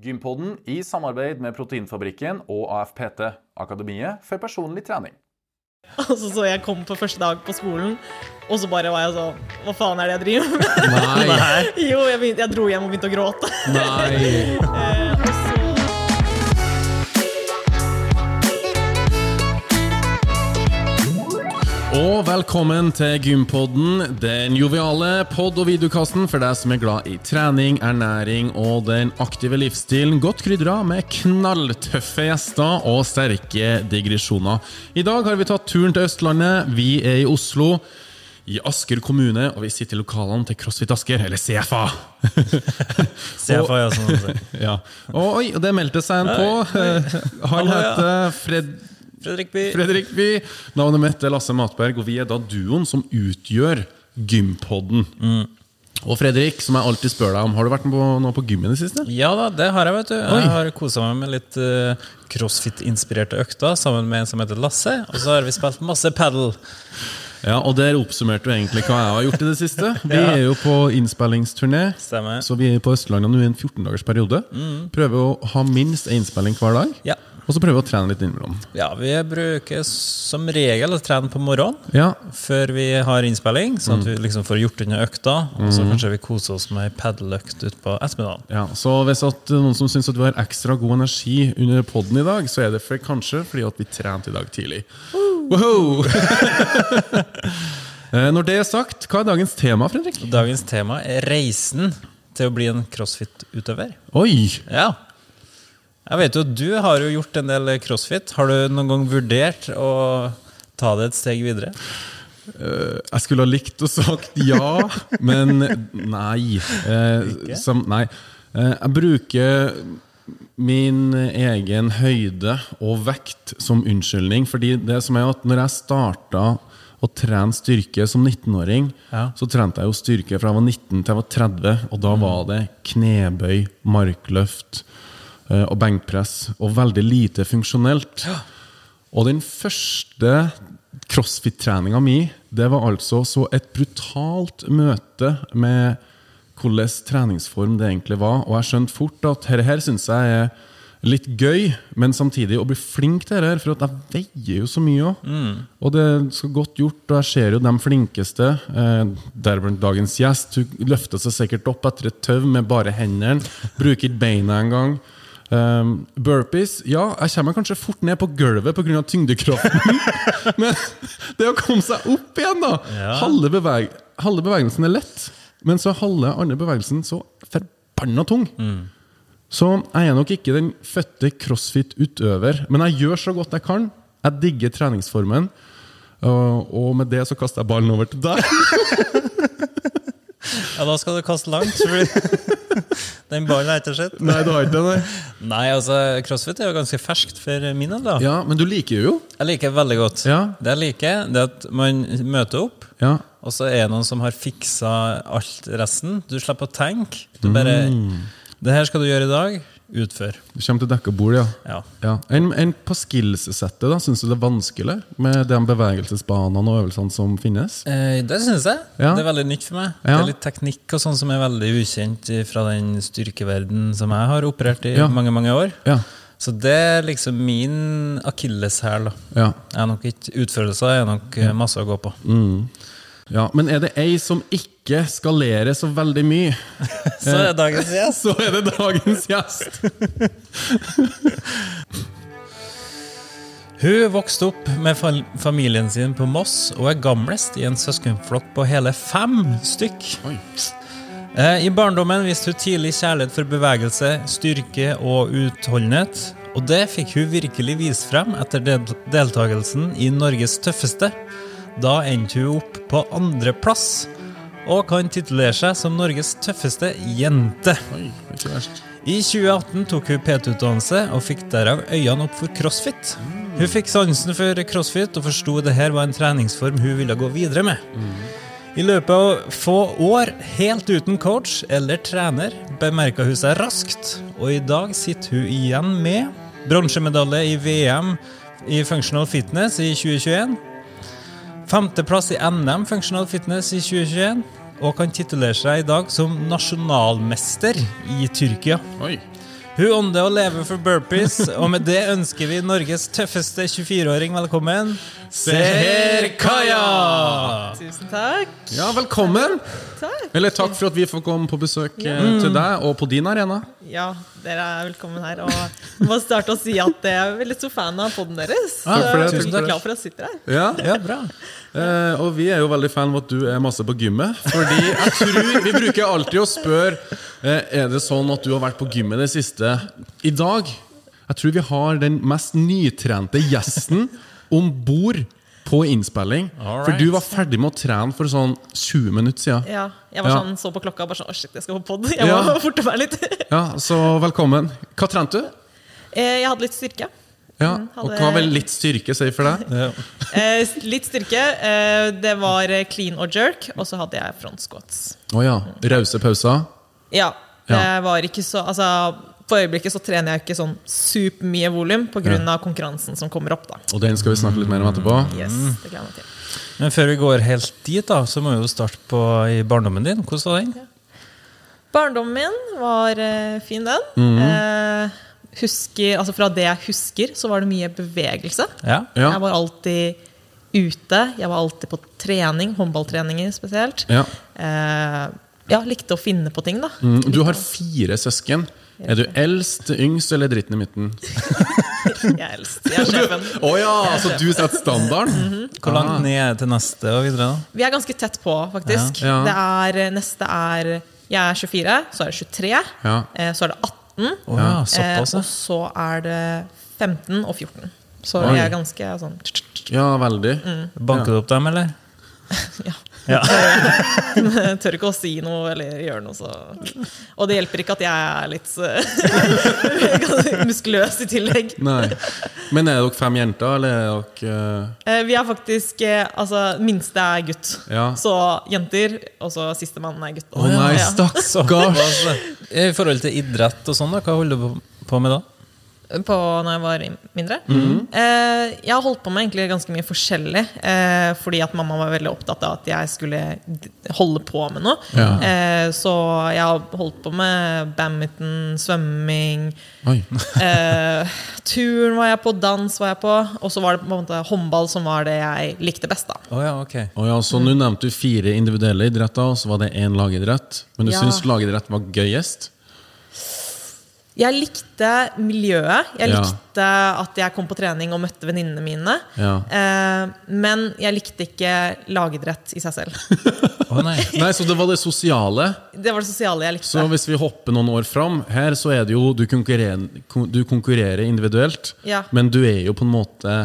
Gympodden i samarbeid med Proteinfabrikken og AFPT, Akademiet for personlig trening. Altså, så jeg kom på første dag på skolen, og så bare var jeg sånn Hva faen er det jeg driver med? Nei. jo, jeg, begynte, jeg dro hjem og begynte å gråte. Nei. og velkommen til Gympodden, den joviale pod- og videokassen for deg som er glad i trening, ernæring og den aktive livsstilen. Godt krydra med knalltøffe gjester og sterke digresjoner. I dag har vi tatt turen til Østlandet. Vi er i Oslo. I Asker kommune, og vi sitter i lokalene til CrossFit Asker, eller CFA. CFA, ja, sånn å si. ja. Og oi, det meldte seg en på. Han heter Fred... Fredrik By. Fredrik By. Navnet mitt er Lasse Matberg, og vi er da duoen som utgjør Gympodden. Og Fredrik, som jeg alltid spør deg om, har du vært på, noe på gym i det siste? Ja da, det har jeg, vet du. Oi. Jeg har kosa meg med litt uh, crossfit-inspirerte økter sammen med en som heter Lasse. Og så har vi spilt masse padel. Ja, og der oppsummerte du egentlig hva jeg har gjort i det siste. Vi Ja. er jo på innspillingsturné, Stemmer. så vi er på Østlandet nå i en 14 dagers periode. Prøver å ha minst én innspilling hver dag, Ja. Og så prøver vi å trene litt innimellom. ja, vi bruker som regel å trene på morgenen Ja, før vi har innspilling, sånn at vi liksom får gjort unna økta. Og så kanskje vi koser oss med ei padeløkt utpå ettermiddagen. Ja, så hvis at noen som syns at du har ekstra god energi under podden i dag, så er det for, kanskje fordi at vi trente i dag tidlig. Wow! Eh, Når det er sagt, hva er dagens tema, Fredrik? Dagens tema er reisen til å bli en crossfit-utøver. Oi! Ja. Jeg vet jo, Du har jo gjort en del crossfit. Har du noen gang vurdert å ta det et steg videre? Eh, Jeg skulle ha likt å sagt ja, men nei. Eh, som, nei. Eh, Jeg bruker min egen høyde og vekt som unnskyldning. Fordi det som er at når jeg starta å trene styrke som 19-åring, Ja. så trente jeg jo styrke fra jeg var 19 til jeg var 30, og da var det knebøy, markløft og benkpress, og veldig lite funksjonelt. Og den første crossfit-treninga mi, det var altså så et brutalt møte med hvordan treningsform det egentlig var. Og jeg skjønte fort at dette her syns jeg er litt gøy, men samtidig å bli flink til dette for at jeg veier jo så mye òg. Og det skal godt gjort, og jeg ser jo de flinkeste, eh, deriblant dagens gjest, hun løfter seg sikkert opp etter et tau med bare hendene, bruker ikke beina engang. Um, burpees Ja, jeg kommer kanskje fort ned på gulvet pga. tyngdekraften. Men det å komme seg opp igjen, da! Ja. Halve, beveg halve bevegelsen er lett, men så halve andre bevegelsen så forbanna tung. Så jeg er nok ikke den fødte crossfit-utøver, men jeg gjør så godt jeg kan. Jeg digger treningsformen. Og med det så kaster jeg ballen over til deg. Ja, Da skal du kaste langt. Den ballen har jeg ikke sett. Nei, du har ikke det, Nei, altså, Crossfit er jo ganske ferskt for min del. da Ja, men du liker jo. Jeg liker veldig godt. Ja. Det jeg liker, det er at man møter opp, Ja. og så er det noen som har fiksa alt resten. Du slipper å tenke. Du bare Det her skal du gjøre i dag. Utfør. Du kommer til dekka bord, ja. Ja. ja. Enn en på skills-settet? Syns du det er vanskelig med de bevegelsesbanene og øvelsene som finnes? Eh, det syns jeg. Ja. Det er veldig nytt for meg. Det er litt teknikk og sånn som er veldig ukjent fra den styrkeverden som jeg har operert i mange mange år. Ja. Så det er liksom min akilleshæl. ja. Jeg er nok ikke Utførelser er nok masse å gå på. Ja. Men er det ei som ikke skalerer så veldig mye, Så er dagens gjest. så er det dagens gjest! Hun vokste opp med familien sin på Moss og er gamlest i en søskenflokk på hele fem stykk. Oi. Eh, I barndommen viste hun tidlig kjærlighet for bevegelse, styrke og utholdenhet. Og det fikk hun virkelig vist frem etter deltakelsen i Norges tøffeste. Da endte hun opp på andreplass, og kan titulere seg som Norges tøffeste jente. Oi, ikke verst. I 2018 tok hun PT-utdannelse og fikk derav øynene opp for crossfit. Hun fikk sansen for crossfit og forsto det her var en treningsform hun ville gå videre med. I løpet av få år, helt uten coach eller trener, bemerka hun seg raskt, og i dag sitter hun igjen med bronsemedalje i VM i Functional Fitness i 2021, femteplass i NM Functional Fitness i 2021, og kan titulere seg i dag som nasjonalmester i Tyrkia. Oi. Hun ånder og lever for burpees, og med det ønsker vi Norges tøffeste 24-åring velkommen. Seher Kaya! Tusen takk. Ja, velkommen! takk. Eller takk for at vi får komme på besøk eh, til deg og på din arena. Ja, dere er velkommen her. Og jeg må starte å si at jeg er veldig stor fan av poden deres. Ja, takk for det, takk jeg er det. glad for at jeg sitter her. Ja, Ja, bra. Eh, og vi er jo veldig fan av at du er masse på gymmet. Fordi jeg tror Vi bruker alltid å spørre eh, Er det sånn at du har vært på gymmet det siste. I dag Jeg tror vi har den mest nytrente gjesten om bord på innspilling. Alright. For du var ferdig med å trene for sånn 20 minutter siden. Ja, jeg var Ja. sånn, så på klokka og bare sånn Å, shit, jeg skal på pod. Jeg Ja. må forte meg litt. Ja, Så velkommen. Hva trente du? Eh, Jeg hadde litt styrke. Ja, Mm, Og hva vil litt styrke si for deg? Eh, Litt styrke. eh, Det var clean og jerk, og så hadde jeg front squats. Å ja. Rause pauser? Ja, det Ja. var ikke så Altså, på øyeblikket så trener jeg ikke sånn supermye volum pga. av konkurransen som kommer opp, da. Og den skal vi snakke litt mer om etterpå. Yes, det gleder jeg meg til. Men før vi går helt dit, da, så må vi jo starte på i barndommen din. Hvordan var den? Barndommen min var uh, fin, den. Mm -hmm. uh, husker, altså Fra det jeg husker, så var det mye bevegelse. Ja. Ja. Jeg var alltid ute. Jeg var alltid på trening, håndballtreninger spesielt. Ja. Eh, ja, likte å finne på ting, da. Mm, Du har fire søsken. Er du eldst, yngst eller dritten i midten? Jeg er eldst. Jeg er sjefen. Å ja, så du setter standarden? Hvor langt ned er det til neste og videre? da? Vi er ganske tett på, faktisk. Ja. Ja. Det er, neste er Jeg er 24, så er det 23, Ja. eh, så er det 18, oh ja, eh, såpass, og så er det 15 og 14. Så Oi. jeg er ganske sånn Ja, veldig. Banker du opp dem, eller? Ja. Ja. Jeg tør ikke å si noe eller gjøre noe, så Og det hjelper ikke at jeg er litt eh, muskuløs i tillegg. Nei. Men er dere fem jenter, eller er dere Eh, Vi er faktisk eh, Altså, minste er gutt. Ja. Så jenter, og så sistemann er gutt. Å nei, Ja. stakkars! I forhold til idrett og sånn, hva holder du på- på med da? På når jeg var mindre. Mm. eh, jeg har holdt på med egentlig ganske mye forskjellig. Eh, fordi at mamma var veldig opptatt av at jeg skulle holde på med noe. Ja. Eh, så jeg har holdt på med badminton, svømming eh, Turen var jeg på, dans var jeg på. Og så var det på en måte håndball som var det jeg likte best. da oh, ja, okay. oh, ja, så nå nevnte du fire individuelle idretter, og så var det én lagidrett. Men du Ja. syns lagidrett var gøyest? Jeg likte miljøet. Jeg Ja. likte at jeg kom på trening og møtte venninnene mine. Ja. Eh, men jeg likte ikke lagidrett i seg selv. Å nei. Nei, så det var det sosiale. Det var det sosiale jeg likte. Så hvis vi hopper noen år fram, her så er det jo du konkurrerer, du konkurrerer individuelt, Ja. men du er jo på en måte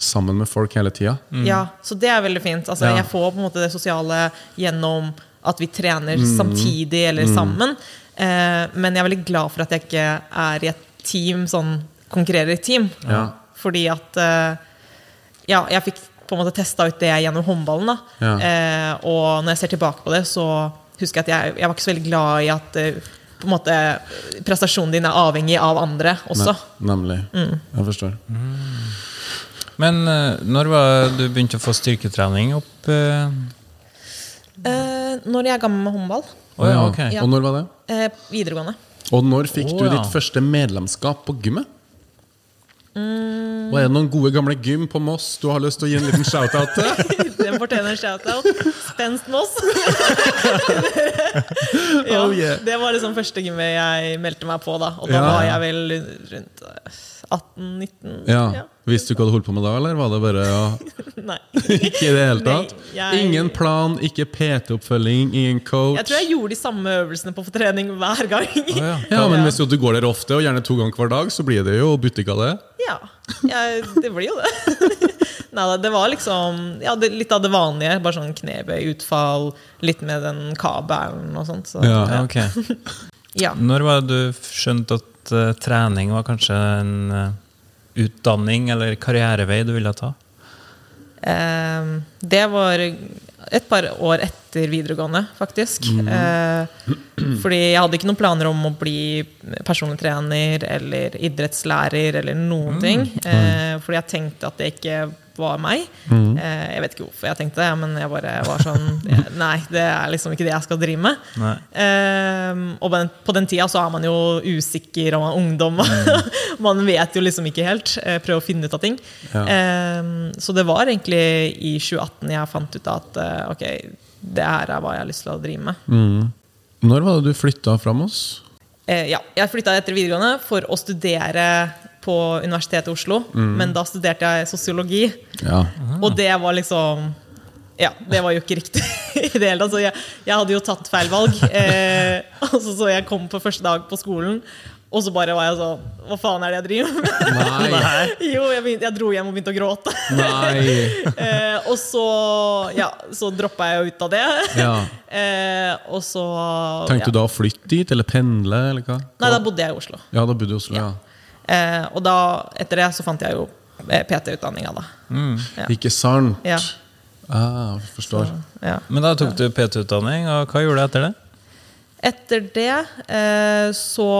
sammen med folk hele tida. Ja, så det er veldig fint. Altså, Ja. Jeg får på en måte det sosiale gjennom at vi trener Mm. samtidig eller sammen. Eh, men jeg er veldig glad for at jeg ikke er i et team, sånn konkurrerer i team. Ja. Fordi at eh, Ja, jeg fikk på en måte testa ut det gjennom håndballen. da Ja. eh, Og når jeg ser tilbake på det, så husker jeg at jeg, jeg var ikke så veldig glad i at uh, på en måte prestasjonen din er avhengig av andre også. Ne nemlig. Mm. Jeg forstår. Men uh, når var du begynte å få styrketrening opp? Uh? Eh, når jeg er gammel med håndball. Å ja, okay. Ja. Og når var det? Eh, videregående. Og når fikk Å, du ja. ditt første medlemskap på gymmet? Mm. Og er det noen gode gamle gym på Moss du har lyst til å gi en liten shout-out til? Den fortjener en shout-out. Spenst Moss. ja, Oh, yeah. Det var liksom første gymmet jeg meldte meg på. da Og da Ja. var jeg vel rundt eh, 18-19. Ja. Visste du hva du holdt på med da, eller var det bare ja, Nei. ikke i det hele tatt? Nei, jeg- Ingen plan, ikke PT-oppfølging, ingen coach? Jeg tror jeg gjorde de samme øvelsene på trening hver gang. Ah, ja. Ja, men hvis du går der ofte, og gjerne to ganger hver dag, så blir det jo butikk av det. Ja, jeg, det blir jo det. Nei, det var liksom ja, det, litt av det vanlige. Bare sånn knebøy, utfall, litt med den kabelen og sånt. Så, Ja. Ja, ok. ja. Når var det du skjønte at uh, trening var kanskje en eh, utdanning eller karrierevei du ville ta? Eh, det var et par år etter videregående, faktisk. Eh, fordi jeg hadde ikke noen planer om å bli personlig trener eller idrettslærer eller noen ting. Eh, fordi jeg tenkte at det ikke var meg. Eh, jeg vet ikke hvorfor jeg tenkte det, men jeg bare var sånn Nei, det er liksom ikke det jeg skal drive med. Eh, og på den, tida så er man jo usikker, og man er ungdom. man vet jo liksom ikke helt. Eh, prøver å finne ut av ting. Ja. Så det var egentlig i 2018 jeg fant ut at ok, det her er hva jeg har lyst til å drive med. Mm. Når var det du flytta fra Moss? Eh, ja, jeg flytta etter videregående for å studere på Universitetet i Oslo. Men da studerte jeg sosiologi, Ja. og det var liksom ja, det var jo ikke riktig i det hele tatt. Så jeg, jeg hadde jo tatt feil valg. Eh, og så, så jeg kom på første dag på skolen, og så bare var jeg sånn Hva faen er det jeg driver med? Nei! jo, jeg, begynte, jeg dro hjem og begynte å gråte. Nei! Eh, og så, ja, så droppa jeg jo ut av det. Ja. Eh, og så Tenkte ja. du da å flytte dit, eller pendle, eller hva? Nei, da bodde jeg i Oslo. Ja, da bodde du i Oslo, ja. Eh, og da, etter det så fant jeg jo eh, PT-utdanninga, da. Ja. Ikke sant? Ja. Ah, forstår. Ja. Men da tok du PT-utdanning, og hva gjorde du etter det? Etter det eh, så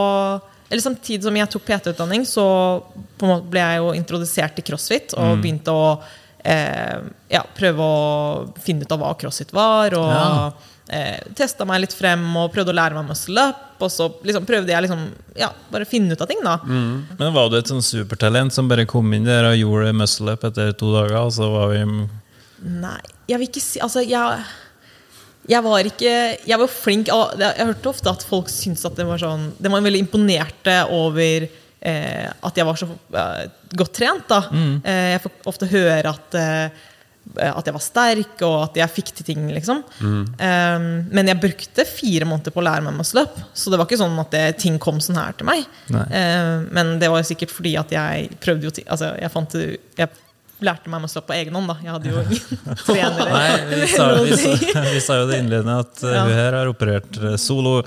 Eller samtidig som jeg tok PT-utdanning, så på en måte ble jeg jo introdusert til crossfit og begynte å eh, ja, prøve å finne ut av hva crossfit var. Og Ja. eh, testa meg litt frem og prøvde å lære meg muscle up. Og så liksom prøvde jeg liksom, ja, bare finne ut av ting, da. Men Var du et sånn supertalent som bare kom inn der og gjorde muscle up etter to dager? Og så var vi Nei, jeg vil ikke si Altså, jeg jeg var ikke Jeg var flink Jeg hørte ofte at folk syntes at det var sånn De var veldig imponerte over eh, at jeg var så eh, godt trent. da eh, Jeg får ofte høre at eh, at jeg var sterk, og at jeg fikk til ting. liksom eh, Men jeg brukte fire måneder på å lære meg muscle up. Så det var ikke sånn at det, ting kom sånn her til meg. Eh, men det var sikkert fordi at jeg prøvde jo ting Altså, jeg fant Jeg lærte meg å stå på egen hånd, da. Jeg hadde jo ingen trenere. Nei, vi sa, vi, sa, vi sa jo det innledende at uh, Ja. hun her har operert uh, solo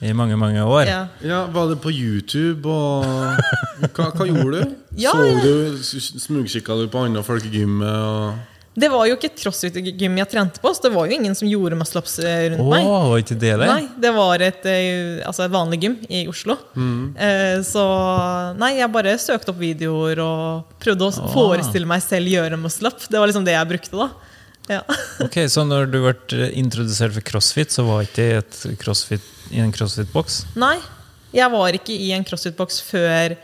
i mange, mange år. Ja. Ja, Var det på YouTube, og Hva, hva gjorde du? Ja, Så du, Smugkikka du på andre folk i gymmet? Og... Det var jo ikke et crossfit-gym jeg trente på, så det var jo ingen som gjorde muscle-ups eh, rundt oh, meg. var ikke det det? Nei, det var et, eh, altså et vanlig gym i Oslo. Eh, Så nei, jeg bare søkte opp videoer og prøvde å forestille meg selv gjøre muscle-up. Det var liksom det jeg brukte da. Ja. Ok, Så når du ble uh, introdusert for crossfit, så var ikke det et crossfit, i en crossfit-boks? Nei, jeg var ikke i en crossfit-boks før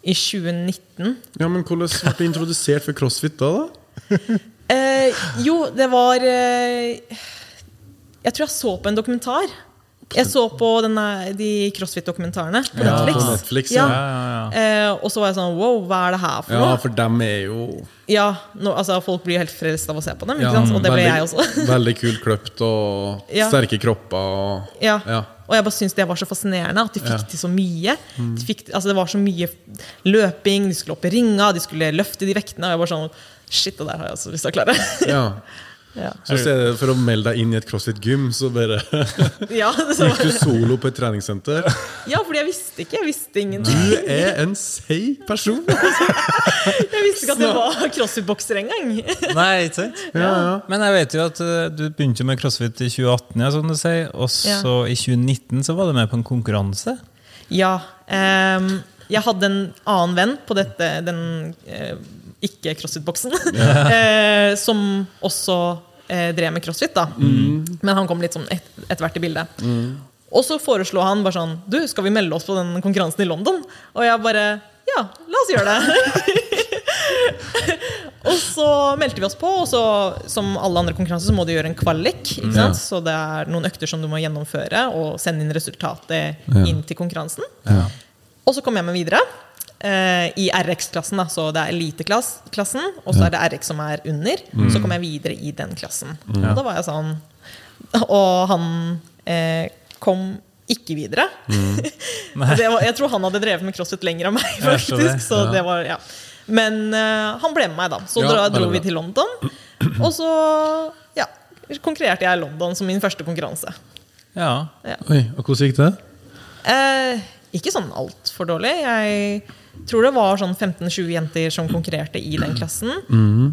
i 2019. Ja, men Hvordan ble du introdusert for crossfit da? da? Eh, jo, det var eh, Jeg tror jeg så på en dokumentar. Jeg så på denne, de crossfit-dokumentarene på Ja, Netflix. på Netflix, ja. ja. Ja, ja, Eh, og så var jeg sånn Wow, hva er det her for Ja, for dem er jo Ja, nå, altså Folk blir helt frelst av å se på dem, og det ble veldig, jeg også. veldig kult kløpt og sterke kropper. Og, Ja. Ja. Og jeg bare syntes det var så fascinerende at de fikk. Mm. til så mye. De fikk, altså det var så mye løping, de skulle opp i ringa, de skulle løfte de vektene. Og jeg bare sånn Shit, det der har jeg også lyst til å klare. ja. ja. Så stedet for å melde deg inn i et crossfit-gym, så bare Ja, så, gikk du solo på et treningssenter. ja, fordi jeg visste ikke. Jeg visste ingenting. Du er en seig person! Jeg visste ikke at det var crossfit-bokser engang. Nei, ikke sant? Ja, ja. Men jeg vet jo at uh, du begynte med crossfit i 2018, ja, som du sier, og så i 2019 så var du med på en konkurranse. Ja. Um, jeg hadde en annen venn på dette, den eh, ikke-crossfit-boksen, eh, som også eh, drev med crossfit. da Men han kom litt sånn et, etter hvert i bildet. Og så foreslo han bare sånn Du, skal vi melde oss på den konkurransen i London? Og jeg bare Ja, la oss gjøre det. og så meldte vi oss på, og så, som alle andre konkurranser så må du gjøre en kvalik. Ikke sant? Ja. Så det er noen økter som du må gjennomføre, og sende inn resultatet Ja. inn til konkurransen. Ja. Og så kom jeg med videre. Eh, I RX-klassen, så det er eliteklassen, og så er det RX som er under. Så kom jeg videre i den klassen. Og da var jeg sånn Og han eh, kom ikke videre. det var, jeg tror han hadde drevet med crossfit lenger enn meg, faktisk. Det. Så det var, ja. Men eh, han ble med meg, da. Så Ja, dro vi til London. Og så ja, konkurrerte jeg i London som min første konkurranse. Ja. Oi, og hvordan gikk det? Eh, ikke sånn altfor dårlig. Jeg tror det var sånn 15-20 jenter som konkurrerte i den klassen.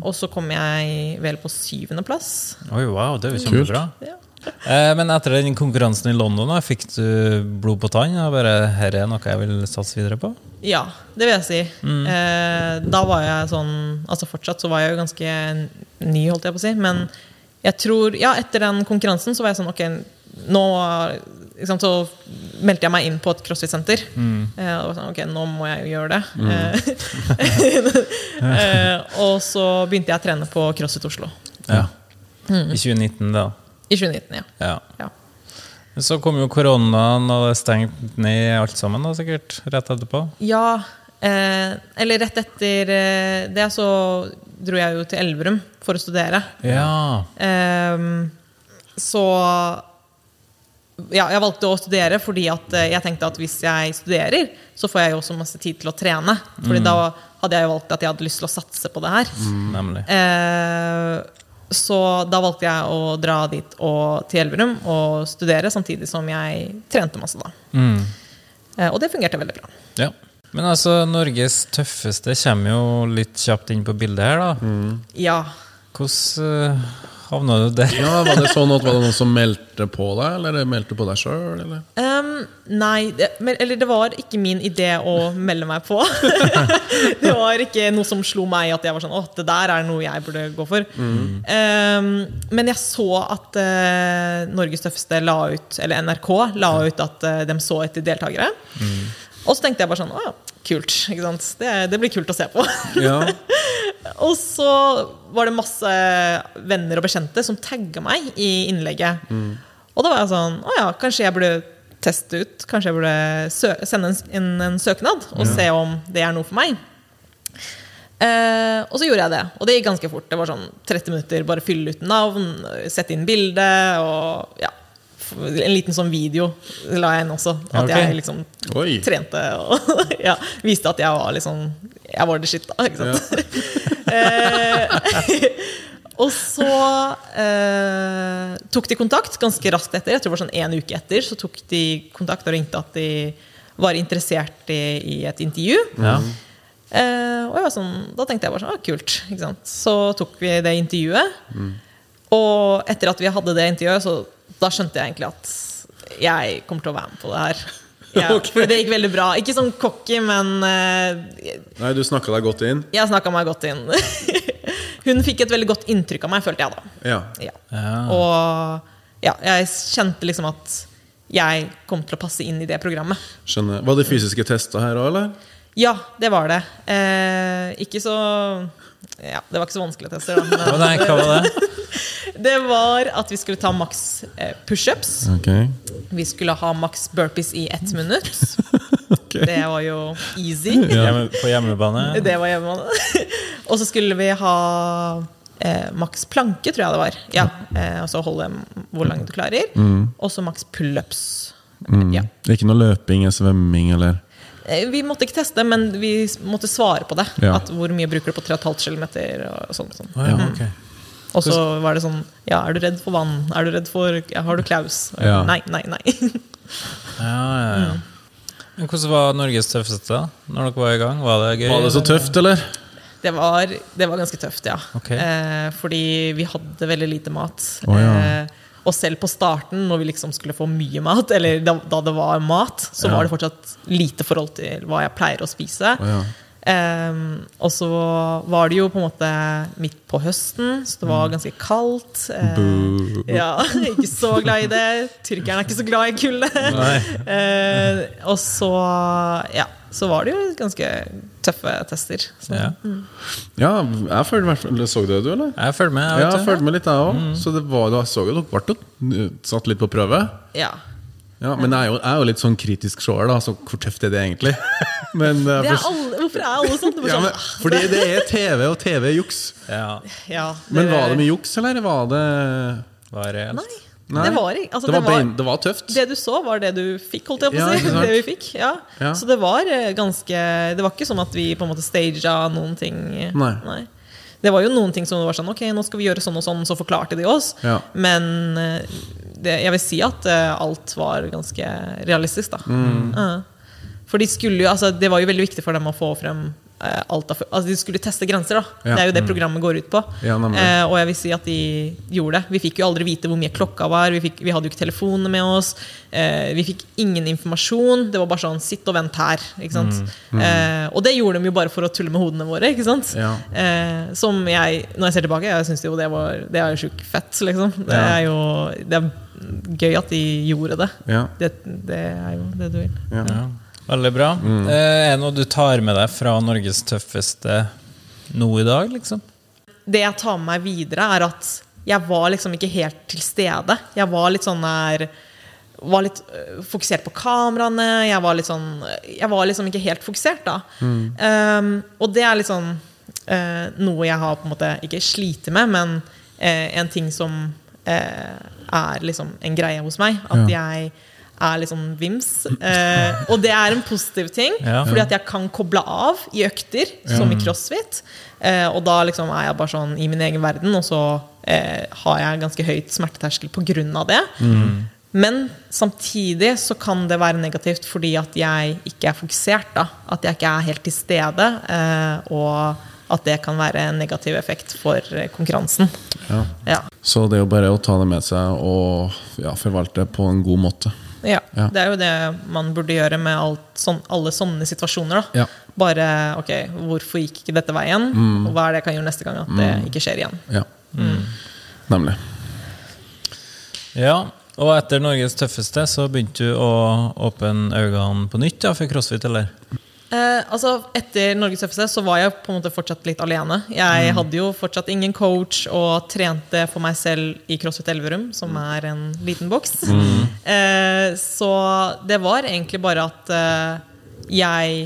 Og så kom jeg vel på syvendeplass. Oi, wow, det er jo kjempebra. Ja. Eh, Men etter den konkurransen i London, da, fikk du blod på tann? Og bare, her er noe jeg vil satse videre på? Ja, det vil jeg si. Eh, da var jeg sånn Altså fortsatt så var jeg jo ganske ny, holdt jeg på å si. Men jeg tror Ja, etter den konkurransen så var jeg sånn Ok, nå liksom, Så meldte jeg meg inn på et crossfit-senter. Eh, og sånn, ok, nå må jeg jo gjøre det. Mm. eh, og så begynte jeg å trene på CrossFit Oslo. Ja. I 2019, da. I 2019, ja. Ja. ja. Så kom jo koronaen, og det stengte ned alt sammen, da, sikkert, rett etterpå. Ja, eh, eller rett etter eh, det så dro jeg jo til Elverum for å studere. Ja. Så ja, jeg valgte å studere fordi at eh, jeg tenkte at hvis jeg studerer, så får jeg jo også masse tid til å trene. Fordi da hadde jeg jo valgt at jeg hadde lyst til å satse på det her. Mm, Eh, så da valgte jeg å dra dit og, til Elverum og studere, samtidig som jeg trente masse da. Mm. Eh, og det fungerte veldig bra. Ja. Men altså, Norges tøffeste kommer jo litt kjapt inn på bildet her, da. Ja. Hvordan uh, havna du der? Ja, Var det sånn at var det noen som meldte på deg, eller meldte på deg sjøl? Um, nei, det, men, eller det var ikke min idé å melde meg på. det var ikke noe som slo meg at jeg var sånn Å, det der er noe jeg burde gå for. Ehm, men jeg så at uh, Norges tøffeste la ut, eller NRK la ut at uh, de så etter deltakere. Og så tenkte jeg bare sånn Å, kult. Ikke sant? Det, det blir kult å se på. Ja. Og så var det masse venner og bekjente som tagga meg i innlegget. Og da var jeg sånn Å ja, kanskje jeg burde teste ut. Kanskje jeg burde sende en, inn en søknad og se om det er noe for meg. Eh, og så gjorde jeg det, og det gikk ganske fort. Det var sånn 30 minutter, bare fylle ut navn, sette inn bilde og ja. En liten sånn video la jeg inn også. At okay. jeg liksom Oi. trente og ja, viste at jeg var liksom Jeg var the shit, da. Ikke sant? Ja. og så eh, tok de kontakt ganske raskt etter. Jeg tror det var sånn en uke etter. Så tok de kontakt og ringte at de var interessert i, i et intervju. Ja. Eh, og jeg var sånn, da tenkte jeg bare sånn, ah, kult. Ikke sant? Så tok vi det intervjuet. Og etter at vi hadde det intervjuet, så da skjønte jeg egentlig at jeg kommer til å være med på det her. Ja, okay. For det gikk veldig bra. Ikke sånn cocky, men uh, Nei, du snakka deg godt inn? jeg snakka meg godt inn. Hun fikk et veldig godt inntrykk av meg, følte jeg da. Ja. Ja. Ja. Og ja, jeg kjente liksom at jeg kom til å passe inn i det programmet. Skjønner. Var det fysiske tester her òg, eller? Ja, det var det. Eh, ikke så ja, Det var ikke så vanskelige tester, da. Nei, hva var det? det var at vi skulle ta maks eh, pushups. Okay. Vi skulle ha maks burpees i ett minutt. Det var jo easy. Ja, på hjemmebane? Det var hjemmebane. Og så skulle vi ha eh, maks planke, tror jeg det var. Ja, eh, Og så holde hvor langt du klarer. Og så maks pullups. Ja. Det er ikke noe løping eller svømming eller Vi måtte ikke teste, men vi måtte svare på det. Ja. At Hvor mye bruker du på 3,5 km? Og sånn, sånn. Ja, ok. Og så var det sånn Ja, er du redd for vann? Er du redd for ja, Har du klaus? Ja. Nei, nei, nei. Ja, ja, ja. Men hvordan var Norges tøffeste? Når dere var i gang? Var det gøy? Var det så tøft, eller? Det var, det var ganske tøft, ja. Okay. Eh, fordi vi hadde veldig lite mat. Oh, ja. eh, og selv på starten, når vi liksom skulle få mye mat, eller da, da det var mat, så Ja. var det fortsatt lite forhold til hva jeg pleier å spise. Oh, ja. Ehm, og så var det jo på en måte midt på høsten, så det var ganske kaldt. Uh, ja, ikke så glad i det. Tyrkerne er ikke så glad i kulde. Nei. Eh, og så, ja, så var det jo ganske tøffe tester. Så, Ja. Ja, jeg følte med, Så du det, du, eller? Jeg følte med. Ja, Jeg jeg vet du. følte med litt, jeg òg. Så det var, da så jo dere ble satt litt på prøve. ja. Ja, Men jeg er, jo, jeg er jo litt sånn kritisk seer, da. Så hvor tøft er det egentlig? Men, eh, Det er for- alle, hvorfor er alle sånn? Ja, men, sånn, fordi det er TV, og TV er juks. Ja, ja, Men var det mye juks, eller var det var reelt. Nei, Nei. det var altså, Det var, bein, det var tøft. Det du så, var det du fikk, holdt jeg på å si. Ja, det vi fikk, ja. Ja. Så det var eh, ganske Det var ikke sånn at vi på en måte staga noen ting. Nei. Det var jo noen ting som var sånn Ok, nå skal vi gjøre sånn og sånn, så forklarte de oss. Ja. Men eh, det, jeg vil si at eh, alt var ganske realistisk, da. Mm. For de skulle jo, altså, det var jo veldig viktig for dem å få frem alt av, altså De skulle teste grenser, da. Ja. Det er jo det programmet går ut på. Ja, eh, og jeg vil si at de gjorde det. Vi fikk jo aldri vite hvor mye klokka var. Vi, fikk, vi hadde jo ikke telefonene med oss. Eh, vi fikk ingen informasjon. Det var bare sånn sitt og vent her. Ikke sant? Eh, og det gjorde de jo bare for å tulle med hodene våre. Ikke sant? Ja. Eh, som jeg, når jeg ser tilbake, jeg syns jo det var Det er jo sjukt fett, liksom. Det Ja. er jo Det er gøy at de gjorde det. Ja. Det, det er jo det du vil. Ja. Ja. Veldig bra. Mm. Eh, Er det noe du tar med deg fra Norges tøffeste nå i dag, liksom? Det jeg tar med meg videre, er at jeg var liksom ikke helt til stede. Jeg var litt sånn der var litt øh, fokusert på kameraene. Jeg var litt sånn Jeg var liksom ikke helt fokusert, da. Um, og det er litt sånn uh, noe jeg har på en måte ikke slitt med, men uh, en ting som uh, er liksom en greie hos meg. At jeg er litt sånn vims. Eh, og det er en positiv ting, Ja. fordi at jeg kan koble av i økter, som i crossfit. Eh, og da liksom er jeg bare sånn i min egen verden, og så eh, har jeg ganske høyt smerteterskel pga. det. Men samtidig så kan det være negativt fordi at jeg ikke er fokusert. da At jeg ikke er helt til stede. Eh, og at det kan være en negativ effekt for eh, konkurransen. Ja. Ja. Så det er jo bare å ta det med seg og ja, forvalte det på en god måte. Ja, Ja. Det er jo det man burde gjøre med alt, sånn, alle sånne situasjoner. Da. Ja. Bare ok, hvorfor gikk ikke dette veien? Og hva er det jeg kan gjøre neste gang? At det ikke skjer igjen. Ja. Nemlig. Ja, og etter Norges tøffeste så begynte du å åpne øynene på nytt ja, for crossfit, eller? Eh, altså, etter Norges tøffeste så var jeg på en måte fortsatt litt alene. Jeg hadde jo fortsatt ingen coach og trente for meg selv i CrossFit Elverum, som er en liten boks. Eh, så det var egentlig bare at eh, jeg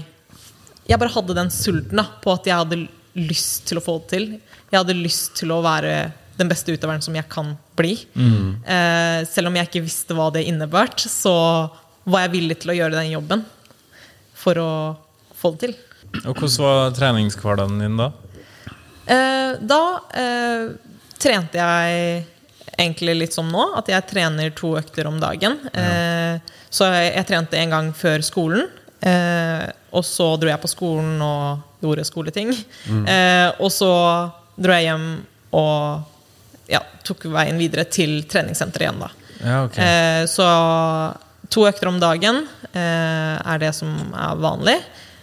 Jeg bare hadde den sulten da, på at jeg hadde lyst til å få det til. Jeg hadde lyst til å være den beste utøveren som jeg kan bli. Eh, selv om jeg ikke visste hva det innebært, så var jeg villig til å gjøre den jobben for å få det til. Og hvordan var treningshverdagen din da? Eh, da eh, trente jeg egentlig litt som nå, at jeg trener to økter om dagen. Eh, så jeg, jeg trente en gang før skolen, eh, og så dro jeg på skolen og gjorde skoleting. Eh, og så dro jeg hjem og ja, tok veien videre til treningssenteret igjen, da. Ja, okay. Eh, så to økter om dagen eh, er det som er vanlig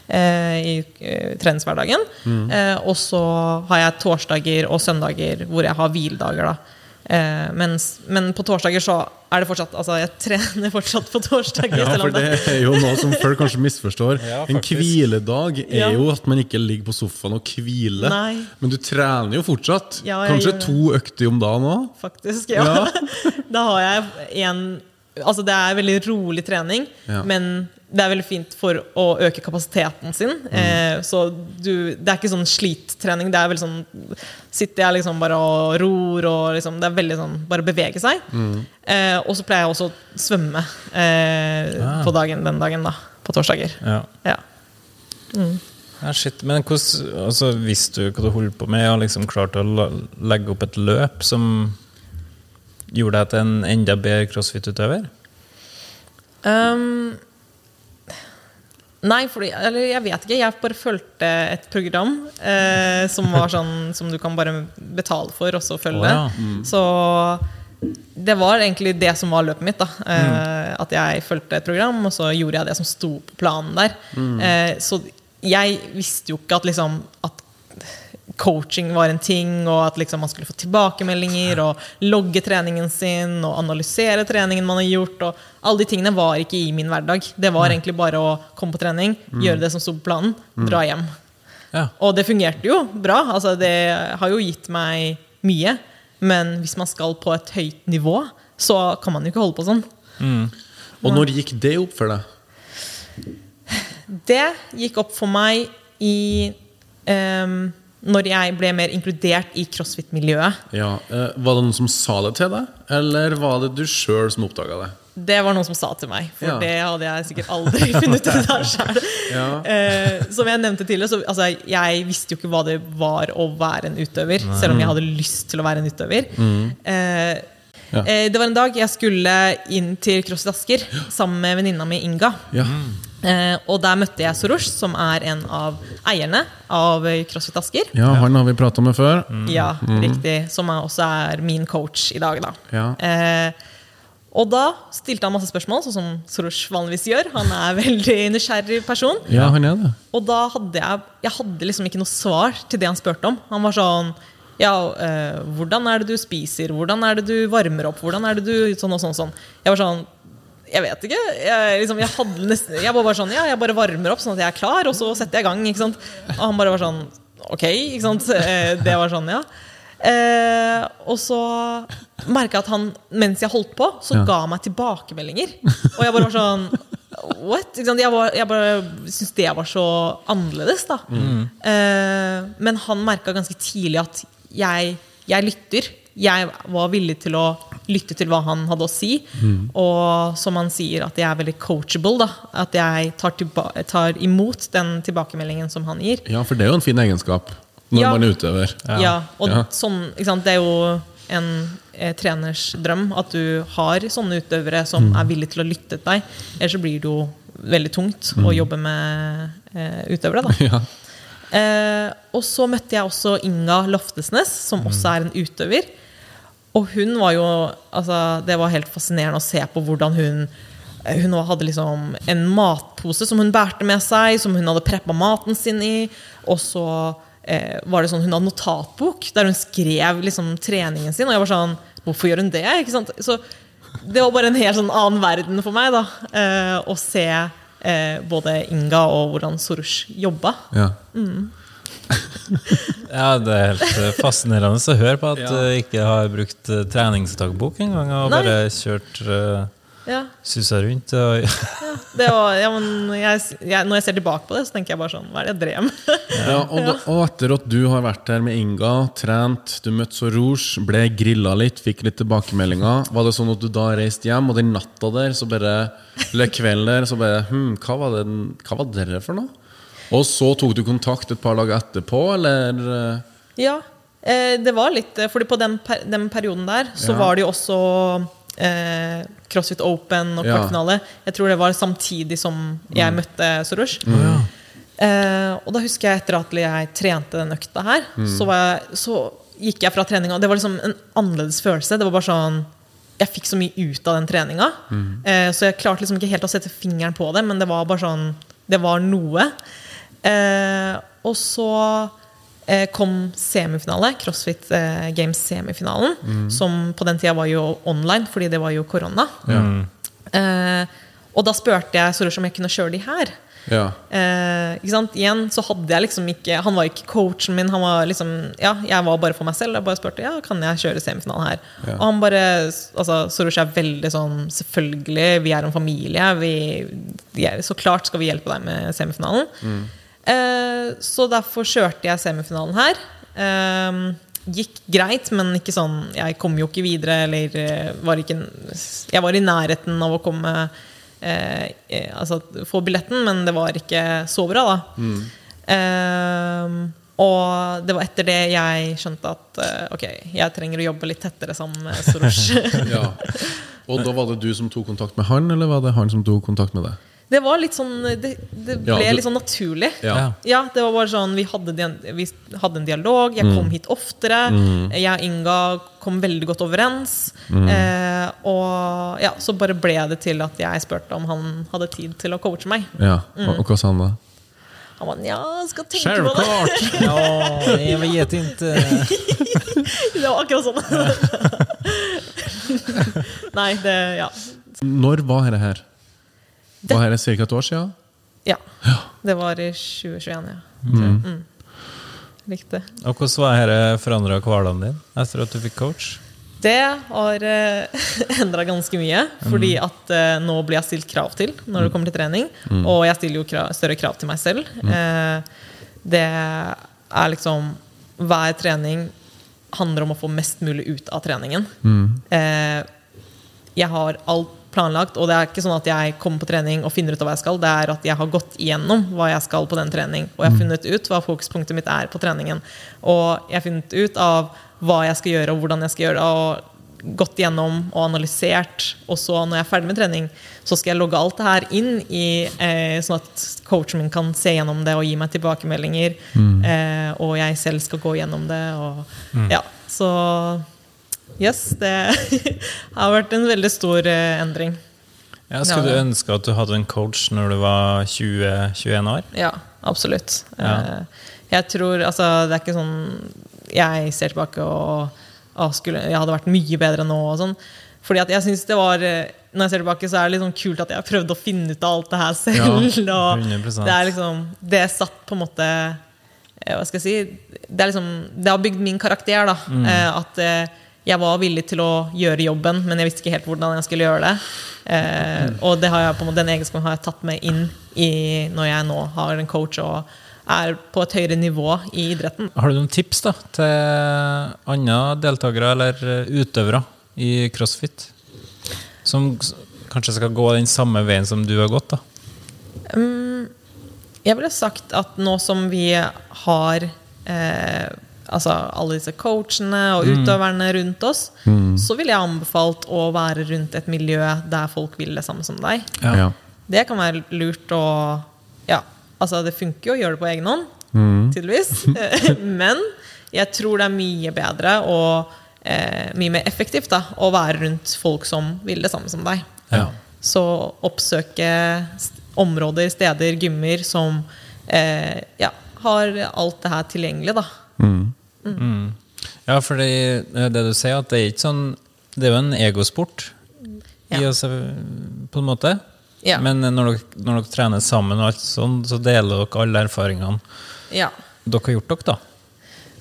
i eh, treningshverdagen. Eh, og så har jeg torsdager og søndager hvor jeg har hviledager. da. Eh, mens, men på torsdager så er det fortsatt Altså, jeg trener fortsatt på torsdager. Ja, for det er jo noe som folk kanskje misforstår. Ja, en hviledag er Ja. jo at man ikke ligger på sofaen og hviler. Nei. Men du trener jo fortsatt. Ja, kanskje to økter om dagen òg? faktisk. Ja. da har jeg en Altså, det er veldig rolig trening, Ja. men det er veldig fint for å øke kapasiteten sin. Eh, så du, det er ikke sånn slittrening. Det er veldig sånn Sitter jeg liksom bare og ror og liksom Det er veldig sånn bare bevege seg. Eh, og så pleier jeg også å svømme eh, Ah. på dagen den dagen, da. På torsdager. Ja. Ja. Ja, shit. Men hvordan, altså, visste du hva du holdt på med, Jeg har liksom klart å legge opp et løp som gjorde deg til en enda bedre crossfit-utøver? Um, nei, fordi Eller jeg vet ikke. Jeg bare fulgte et program eh, som var sånn som du kan bare betale for, og så følge. Oh, ja. Så det var egentlig det som var løpet mitt. da eh, At jeg fulgte et program, og så gjorde jeg det som sto på planen der. Eh, så jeg visste jo ikke at liksom At coaching var en ting, og at liksom man skulle få tilbakemeldinger og logge treningen sin og analysere treningen man har gjort. Og alle de tingene var ikke i min hverdag. Det var egentlig bare å komme på trening, gjøre det som sto på planen, dra hjem. Ja. Og det fungerte jo bra. Altså, det har jo gitt meg mye. Men hvis man skal på et høyt nivå, så kan man jo ikke holde på sånn. Og når gikk det opp for deg? Det gikk opp for meg i ehm, Når jeg ble mer inkludert i crossfit-miljøet. Ja, eh, Var det noen som sa det til deg, eller var det du sjøl som oppdaga det? Det var noen som sa til meg, for Ja. det hadde jeg sikkert aldri funnet ut av sjøl. Ja. Eh, som jeg nevnte tidligere, så altså, jeg visste jo ikke hva det var å være en utøver. Selv om jeg hadde lyst til å være en utøver. Eh, Mm. Ja. eh, det var en dag jeg skulle inn til CrossFit Asker sammen med venninna mi Inga. Ja. Eh, og der møtte jeg Soros, som er en av eierne av CrossFit Asker. Ja, han har vi prata med før. Ja, riktig. Som er, også er min coach i dag, da. Ja. Eh, og da stilte han masse spørsmål, sånn som Soros vanligvis gjør. Han er en veldig nysgjerrig person. Ja, han er det. Og da hadde jeg Jeg hadde liksom ikke noe svar til det han spurte om. Han var sånn Ja, eh, hvordan er det du spiser? Hvordan er det du varmer opp? Hvordan er det du Sånn og sånn. sånn. Jeg var sånn Jeg vet ikke. Jeg, liksom, jeg, hadde nesten, jeg var bare sånn Ja, jeg bare varmer opp sånn at jeg er klar, og så setter jeg i gang. Ikke sant? Og han bare var sånn Ok, ikke sant? Eh, Det var sånn, ja. Eh, og så merka jeg at han, mens jeg holdt på, så Ja. ga meg tilbakemeldinger. Og jeg bare var sånn What? Jeg, var, jeg bare syntes det var så annerledes, da. Eh, men han merka ganske tidlig at jeg, jeg lytter. Jeg var villig til å lytte til hva han hadde å si. Og som han sier, at jeg er veldig coachable. Da. At jeg tar, tar imot den tilbakemeldingen som han gir. Ja, for det er jo en fin egenskap når Ja. man er utøver. Ja, og Ja. Sånn, ikke sant? Det er jo en eh, treners drøm at du har sånne utøvere som er villige til å lytte til deg. Ellers så blir det jo veldig tungt å jobbe med eh, utøvere. da Ja. Eh, og så møtte jeg også Inga Loftesnes, som også er en utøver. Og hun var jo altså, Det var helt fascinerende å se på hvordan hun Hun hadde liksom en matpose som hun bærte med seg, som hun hadde preppa maten sin i. Og så eh, var det sånn hun hadde notatbok der hun skrev liksom treningen sin. Og jeg var sånn Hvorfor gjør hun det? Så det var bare en helt sånn annen verden for meg da eh, å se eh, både Inga og hvordan Sorush jobba. Ja. Ja, Det er helt eh, fascinerende å høre på at du ikke har brukt eh, treningsdagbok engang. Og Nei. bare kjørt uh, Ja, susa rundt. Og, det var, ja, men jeg, jeg, når jeg ser tilbake på det, så tenker jeg bare sånn Hva er det jeg drev med? Ja, og, da, og etter at du har vært der med Inga, trent, du møtte Sorouge, ble grilla litt, fikk litt tilbakemeldinger, var det sånn at du da reiste hjem, og den natta der, så bare, eller kvelden der, så bare hm, hva var det hva var det for noe? Og så tok du kontakt et par dager etterpå, eller Ja, eh, det var litt eh, Fordi på den, per, den perioden der så Ja. var det jo også eh, CrossFit Open og Ja. Jeg tror det var samtidig som jeg møtte Sorush. Eh, og da husker jeg etter at jeg trente den økta her, så, var jeg, så gikk jeg fra treninga. Det var liksom en annerledes følelse. Det var bare sånn Jeg fikk så mye ut av den treninga. Eh, så jeg klarte liksom ikke helt å sette fingeren på det, men det var bare sånn Det var noe. Eh, og så eh, kom semifinale, CrossFit eh, Games semifinalen, som på den tida var jo online, fordi det var jo korona. Eh, og da spurte jeg Soros om jeg kunne kjøre de her. ja. Eh? Igjen så hadde jeg liksom ikke Han var ikke coachen min. Han var liksom Ja, jeg var bare for meg selv. Jeg bare spurte ja, kan jeg kjøre semifinalen her. Ja. Og han bare altså, Soros er veldig sånn Selvfølgelig, vi er en familie. Vi, er, så klart skal vi hjelpe deg med semifinalen. Eh, så derfor kjørte jeg semifinalen her. Eh, gikk greit, men ikke sånn Jeg kom jo ikke videre, eller eh, var ikke Jeg var i nærheten av å komme eh, eh, Altså få billetten, men det var ikke så bra, da. Eh, og det var etter det jeg skjønte at ok, jeg trenger å jobbe litt tettere sammen med Soros. ja. Og da var det du som tok kontakt med han, eller var det han som tok kontakt med deg? Det var litt sånn Det, det Ja, ble du- litt sånn naturlig. Ja. Ja. Ja, det var bare sånn Vi hadde, vi hadde en dialog. Jeg kom hit oftere. Jeg og Inga kom veldig godt overens. Eh, og ja, så bare ble det til at jeg spurte om han hadde tid til å coache meg. Ja, og, og hva sa han da? Han var ja, skal tenke på det. Självklart! Ja, jag vet ikke. Det var akkurat sånn. Nei, det Ja. Når var dette her? Var dette ca. et år siden? ja. Det var i 2021, ja. Mm. Riktig. Og hvordan var dette forandra hverdagen din etter at du fikk coach? Det har uh, endra ganske mye. Fordi at uh, nå blir jeg stilt krav til når det kommer til trening. Og jeg stiller jo krav, større krav til meg selv. Eh, det er liksom Hver trening handler om å få mest mulig ut av treningen. Uh, jeg har alt planlagt, og det er ikke sånn at jeg kommer på trening og finner ut av hva jeg skal. Det er at jeg har gått igjennom hva jeg skal på den trening, og jeg har funnet ut hva fokuspunktet mitt er på treningen. Og jeg har funnet ut av hva jeg skal gjøre, og hvordan jeg skal gjøre det. Og gått gjennom og analysert. Og så når jeg er ferdig med trening, så skal jeg logge alt det her inn i eh, sånn at coachen min kan se gjennom det og gi meg tilbakemeldinger. Eh, og jeg selv skal gå gjennom det. Og, ja, så yes, det har vært en veldig stor eh, endring. Ja, skulle du ønske at du hadde en coach når du var 20-21 år? Ja, absolutt. Ja. Eh, Jeg tror Altså, det er ikke sånn Jeg ser tilbake og og skulle, Jeg hadde vært mye bedre nå og sånn. Fordi at jeg synes det var eh, Når jeg ser tilbake, så er det sånn kult at jeg prøvde å finne ut av alt det her selv. Ja, 100%. det er liksom Det satt på en måte Hva skal jeg si Det liksom Det har bygd min karakter, da. Mm. At jeg var villig til å gjøre jobben, men jeg visste ikke helt hvordan jeg skulle gjøre det. Eh, og det har jeg på måte, den egenskapen har jeg tatt med inn i når jeg nå har en coach og er på et høyere nivå i idretten. Har du noen tips da til andre deltakere eller utøvere i crossfit? Som kanskje skal gå den samme veien som du har gått? da? Jeg ville sagt at nå som vi har eh, altså alle disse coachene og utøverne rundt oss, så ville jeg anbefalt å være rundt et miljø der folk vil det samme som deg. Ja. Det kan være lurt å Ja, altså det funker jo å gjøre det på egen hånd, tydeligvis. Men jeg tror det er mye bedre og eh, mye mer effektivt da, å være rundt folk som vil det samme som deg. Ja. Så oppsøke områder, steder, gymmer som eh, ja, har alt det her tilgjengelig, da. Ja, for det, det du sier, at det er ikke sånn Det er jo en egosport i oss, eh, på en måte. Ja. Men når dere, når dere trener sammen, og alt sånn, så deler dere alle erfaringene Ja, dere har gjort dere. da.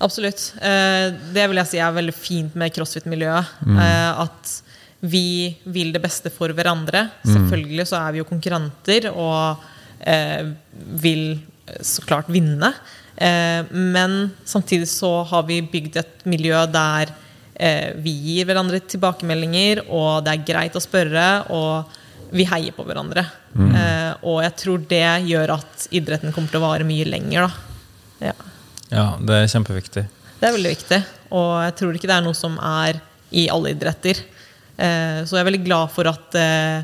absolutt. Eh, det vil jeg si er veldig fint med crossfit-miljøet. Mm. at vi vil det beste for hverandre. Selvfølgelig så er vi jo konkurrenter og eh, vil så klart vinne. Eh, men samtidig så har vi bygd et miljø der eh, vi gir hverandre tilbakemeldinger, og det er greit å spørre, og vi heier på hverandre. Mm. og jeg tror det gjør at idretten kommer til å vare mye lenger. Da. Ja. Ja, det er kjempeviktig. Det er veldig viktig, og jeg tror ikke det er noe som er i alle idretter. Eh, så jeg er veldig glad for at, eh,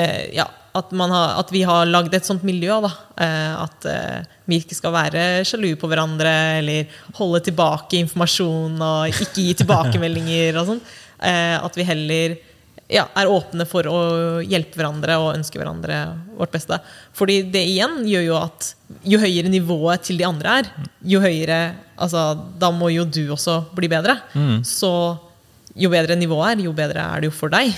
eh, ja, at, man har, at vi har lagd et sånt miljø. Da. Eh, at eh, vi ikke skal være sjalu på hverandre eller holde tilbake informasjon og ikke gi tilbakemeldinger. og sånn. Eh, at vi heller ja, er åpne for å hjelpe hverandre og ønske hverandre vårt beste. Fordi det igjen gjør jo at jo høyere nivået til de andre er, jo høyere altså, Da må jo du også bli bedre. Så jo bedre nivået er, jo bedre er det jo for deg.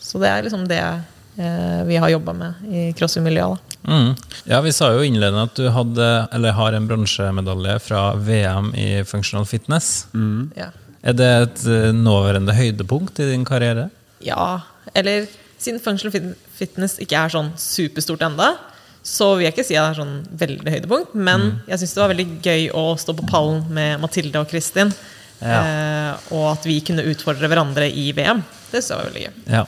Så det er liksom det eh, vi har jobba med i crossfit-miljøet. Mm. Ja, Vi sa jo innledende at du hadde, eller har en bronsemedalje fra VM i functional fitness. Ja. Er det et eh, nåværende høydepunkt i din karriere? ja, eller siden functional fitness ikke er sånn superstort enda, så vil jeg ikke si at det er sånn veldig høydepunkt, men jeg syns det var veldig gøy å stå på pallen med Mathilde og Kristin. Eh, og at vi kunne utfordre hverandre i VM. Det syns jeg var veldig gøy. Ja.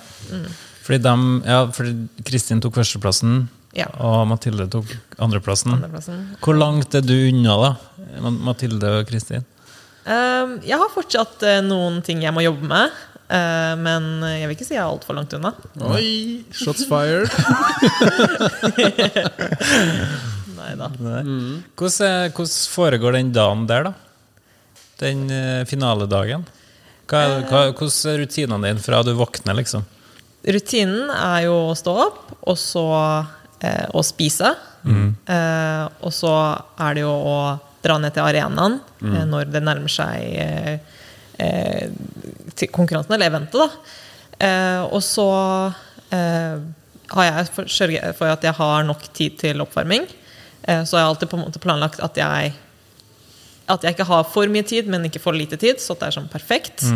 Fordi dem, ja, fordi Kristin tok førsteplassen, Ja. og Mathilde tok andreplassen. Andreplassen. Hvor langt er du unna, da? Mathilde og Kristin? Um, jeg har fortsatt uh, noen ting jeg må jobbe med, Uh, men jeg vil ikke si jeg er altfor langt unna. Oi! Shots fired. Nei da. Hvordan, er- hvordan foregår den dagen der, da? Den uh, finaledagen? Hva, hva, hvordan er rutinene dine fra du våkner, liksom? Rutinen er jo å stå opp, og så eh, å spise. Eh, og så er det jo å dra ned til arenaen eh, når det nærmer seg eh, konkurransen, eller eventet, da. Eh, og så eh, har jeg sørget for at jeg har nok tid til oppvarming. Eh, så har jeg alltid på en måte planlagt at jeg at jeg ikke har for mye tid, men ikke for lite tid. Så det er sånn perfekt.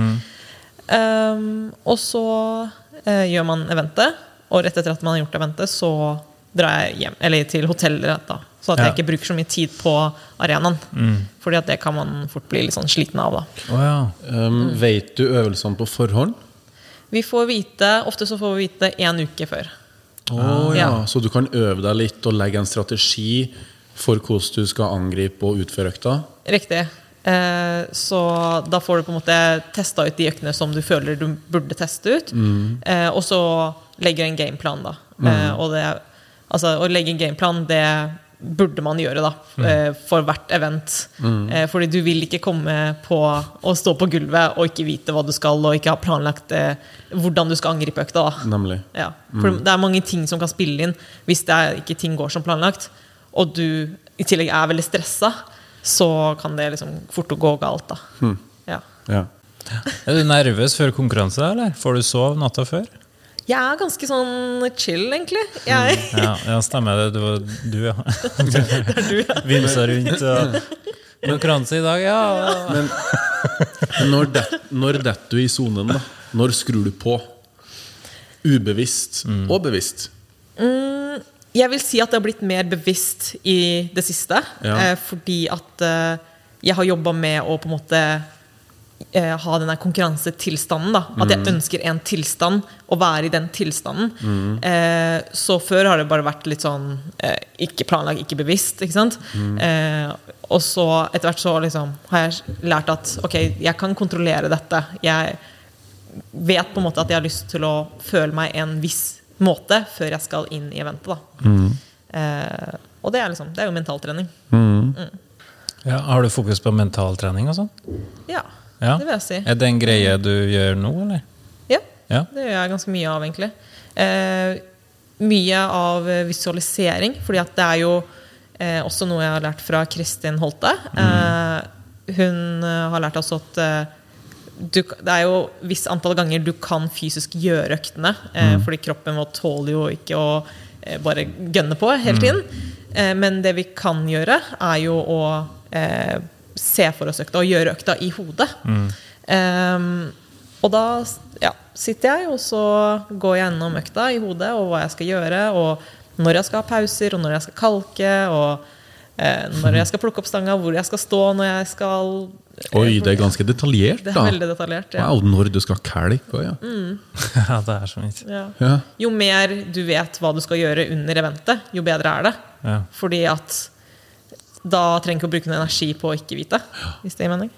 Um, og så uh, gjør man eventet, og rett etter at man har gjort eventet, så drar jeg hjem, eller til hotellet. da Så at Ja. jeg ikke bruker så mye tid på arenaen. Fordi at det kan man fort bli litt sånn sliten av. da oh, ja. Um, vet du øvelsene på forhånd? Vi får vite, Ofte så får vi vite én uke før. Oh, ja. Ja. Så du kan øve deg litt og legge en strategi for hvordan du skal angripe og utføre økta? Riktig. Eh, så da får du på en måte testa ut de øktene som du føler du burde teste ut. Eh, og så legger du en gameplan, da. Eh, og det, altså, å legge en gameplan, det burde man gjøre da, eh, for hvert event. Eh, fordi du vil ikke komme på å stå på gulvet og ikke vite hva du skal, og ikke ha planlagt eh, hvordan du skal angripe økta. da. Ja, for det er mange ting som kan spille inn hvis det er ikke ting går som planlagt, og du i tillegg er veldig stressa, så kan det liksom fort gå galt. da. Ja. Ja. Er du nervøs før konkurranse, eller? Får du sove natta før? Jeg er ganske sånn chill, egentlig. Jeg, Ja, ja stemmer det. Det var du, ja. Vimsa rundt og Konkurranse i dag, ja. Når det- når detter du i sonen, da? Når skrur du på? Ubevisst og bevisst. Jeg vil si at det har blitt mer bevisst i det siste. Ja. Eh, fordi at eh, jeg har jobba med å på en måte eh, ha den der konkurransetilstanden. Da. At jeg ønsker en tilstand, å være i den tilstanden. Mm. så før har det bare vært litt sånn ikke planlagt, ikke bevisst. Ikke sant? Mm. og så etter hvert så liksom, har jeg lært at ok, jeg kan kontrollere dette. Jeg vet på en måte at jeg har lyst til å føle meg en viss måte før jeg skal inn i eventet. Da. Eh, og det er, liksom, det er jo mentaltrening. ja. Har du fokus på mentaltrening og sånn? Ja, Ja. det vil jeg si. Er det en greie du gjør nå, eller? Ja, Ja. det gjør jeg ganske mye av, egentlig. Eh, mye av visualisering, fordi at det er jo eh, også noe jeg har lært fra Kristin Holte. Eh, hun eh, har lært oss at eh, du, det er jo visst antall ganger du kan fysisk gjøre øktene, eh, fordi kroppen vår tåler jo ikke å eh, bare gønne på hele tiden. Eh, men det vi kan gjøre, er jo å eh, se for oss økta og gjøre økta i hodet. Ehm, og da ja, sitter jeg, og så går jeg gjennom økta i hodet og hva jeg skal gjøre, og når jeg skal ha pauser, og når jeg skal kalke, og når jeg skal plukke opp stanga, hvor jeg skal stå når jeg skal eh, Oi, det er ganske detaljert, Det er veldig detaljert. Ja. Wow, når du skal kalke òg, ja. Ja, det er så mye. Ja. ja. Jo mer du vet hva du skal gjøre under eventet, jo bedre er det. Ja. Fordi at da trenger du ikke å bruke noe energi på å ikke vite. Hvis det gir mening.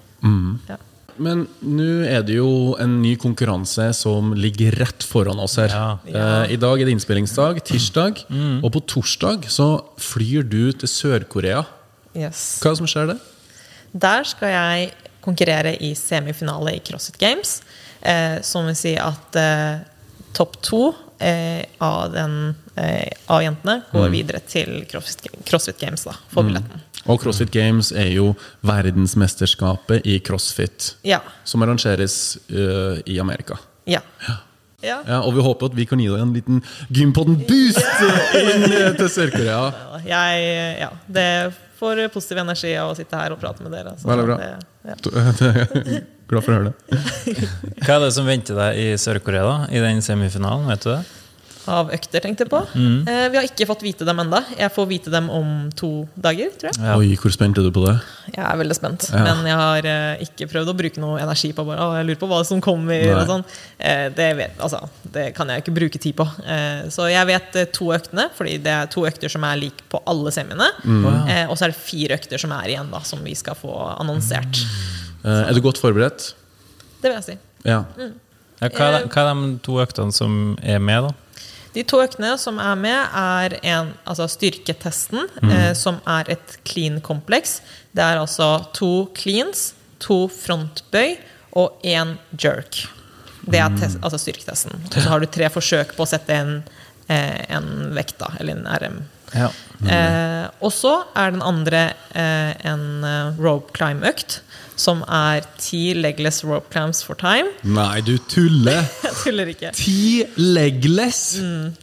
Ja. Men nå er det jo en ny konkurranse som ligger rett foran oss her. Ja. Eh, I dag er det innspillingsdag, tirsdag. Og på torsdag så flyr du til Sør-Korea. Yes. Hva er det som skjer der? Der skal jeg konkurrere i semifinale i CrossFit Games. Eh, som vil si at eh, topp to av, den, eh, av jentene går videre til CrossFit, CrossFit Games. da, For billetten. Og CrossFit Games er jo verdensmesterskapet i crossfit. Ja. Som arrangeres uh, i Amerika. Ja. ja. Ja, og vi håper at vi kan gi deg en liten Gympodden-boost inn eh, til Sør-Korea. Ja. Det får positiv energi av å sitte her og prate med dere. så Veldig bra. Det, ja. Glad for å høre det. Hva er det som venter deg i Sør-Korea da, i den semifinalen? vet du det? Av økter, tenkte jeg på. Eh, vi har ikke fått vite dem enda. Jeg får vite dem om to dager, tror jeg. Ja. Oi, hvor spent er du på det? Jeg er veldig spent, Ja. men jeg har eh, ikke prøvd å bruke noe energi på bare, å, jeg lurer på hva som kommer. Nei. Og sånn. eh, det, vet, altså, det kan jeg ikke bruke tid på. Eh, så jeg vet eh, to øktene, fordi det er to økter som er like på alle semiene. Eh, og så er det fire økter som er igjen, da, som vi skal få annonsert. Eh, er du godt forberedt? Det vil jeg si. Ja. Ja, hva, er, hva er de to øktene som er med, da? De to øktene som er med, er en, altså styrketesten, eh, som er et clean-kompleks. Det er altså to cleans, to frontbøy og én jerk. Det er test, altså styrketesten. Og så har du tre forsøk på å sette en, eh, en vekt, da, eller en RM. Ja. Eh, og så er den andre eh, en eh, rope climb-økt, som er ti legless rope clamps for time. Nei, du tuller! Jeg tuller ikke. Ti legless!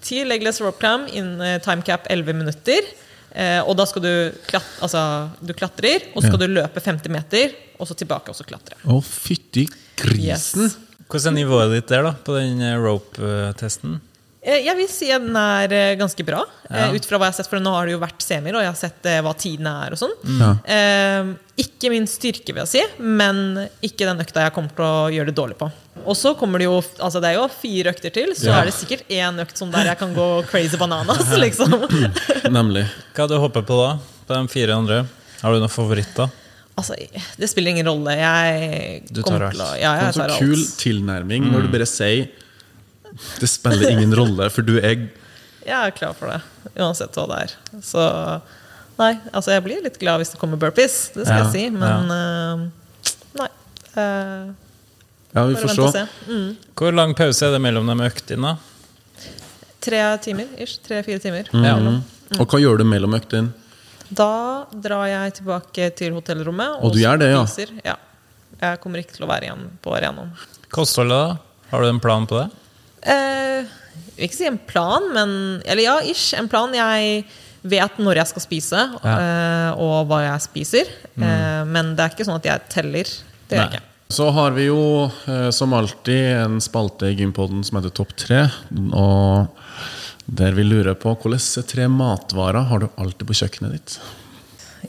Ti legless rope clam in time cap 11 minutter. Eh, og da skal du, klat altså, du klatrer, og så skal Ja. du løpe 50 meter, og så tilbake og så klatre. Å, fytti grisen! Yes. Hvordan er nivået ditt der da, på den eh, rope-testen? Eh, jeg vil si den er eh, ganske bra, Ja. eh, ut fra hva jeg har sett. For nå har det jo vært semier, og jeg har sett hva tidene er. og sånn. Ja. Eh, ikke min styrke, vil jeg si, men ikke den økta jeg kommer til å gjøre det dårlig på. Og så kommer det jo altså det er jo fire økter til, så Ja. er det sikkert én økt som der jeg kan gå crazy bananas. liksom. Nemlig. Hva du håper på da, på de fire andre? Har du noen favoritter? Altså, det spiller ingen rolle. Jeg tar kommer til å. Ja, jeg Sånn så tar kul alt. tilnærming når du bare sier Det spiller ingen rolle, for du er Jeg er klar for det, uansett hva det er. Så nei, altså jeg blir litt glad hvis det kommer burpees, det skal Ja, jeg si, men eh, nei. Uh, Ja, vi får se. Mm. Hvor lang pause er det mellom de øktene? Tre timer, ish. Tre-fire timer. Ja. Mm. Og hva gjør du mellom øktene? Da drar jeg tilbake til hotellrommet Og du gjør det, ja? Ja. Jeg kommer ikke til å være igjen på arenaen. Kostholdet, da? Har du en plan på det? Eh, jeg vil ikke si en plan, men Eller ja, ish. En plan. Jeg vet når jeg skal spise, eh, og hva jeg spiser. Eh, men det er ikke sånn at jeg teller. Det gjør jeg ikke. Så har vi jo som alltid en spalte i Gympodden som heter Topp tre. Og der vi lurer på hvilke tre matvarer har du alltid på kjøkkenet ditt?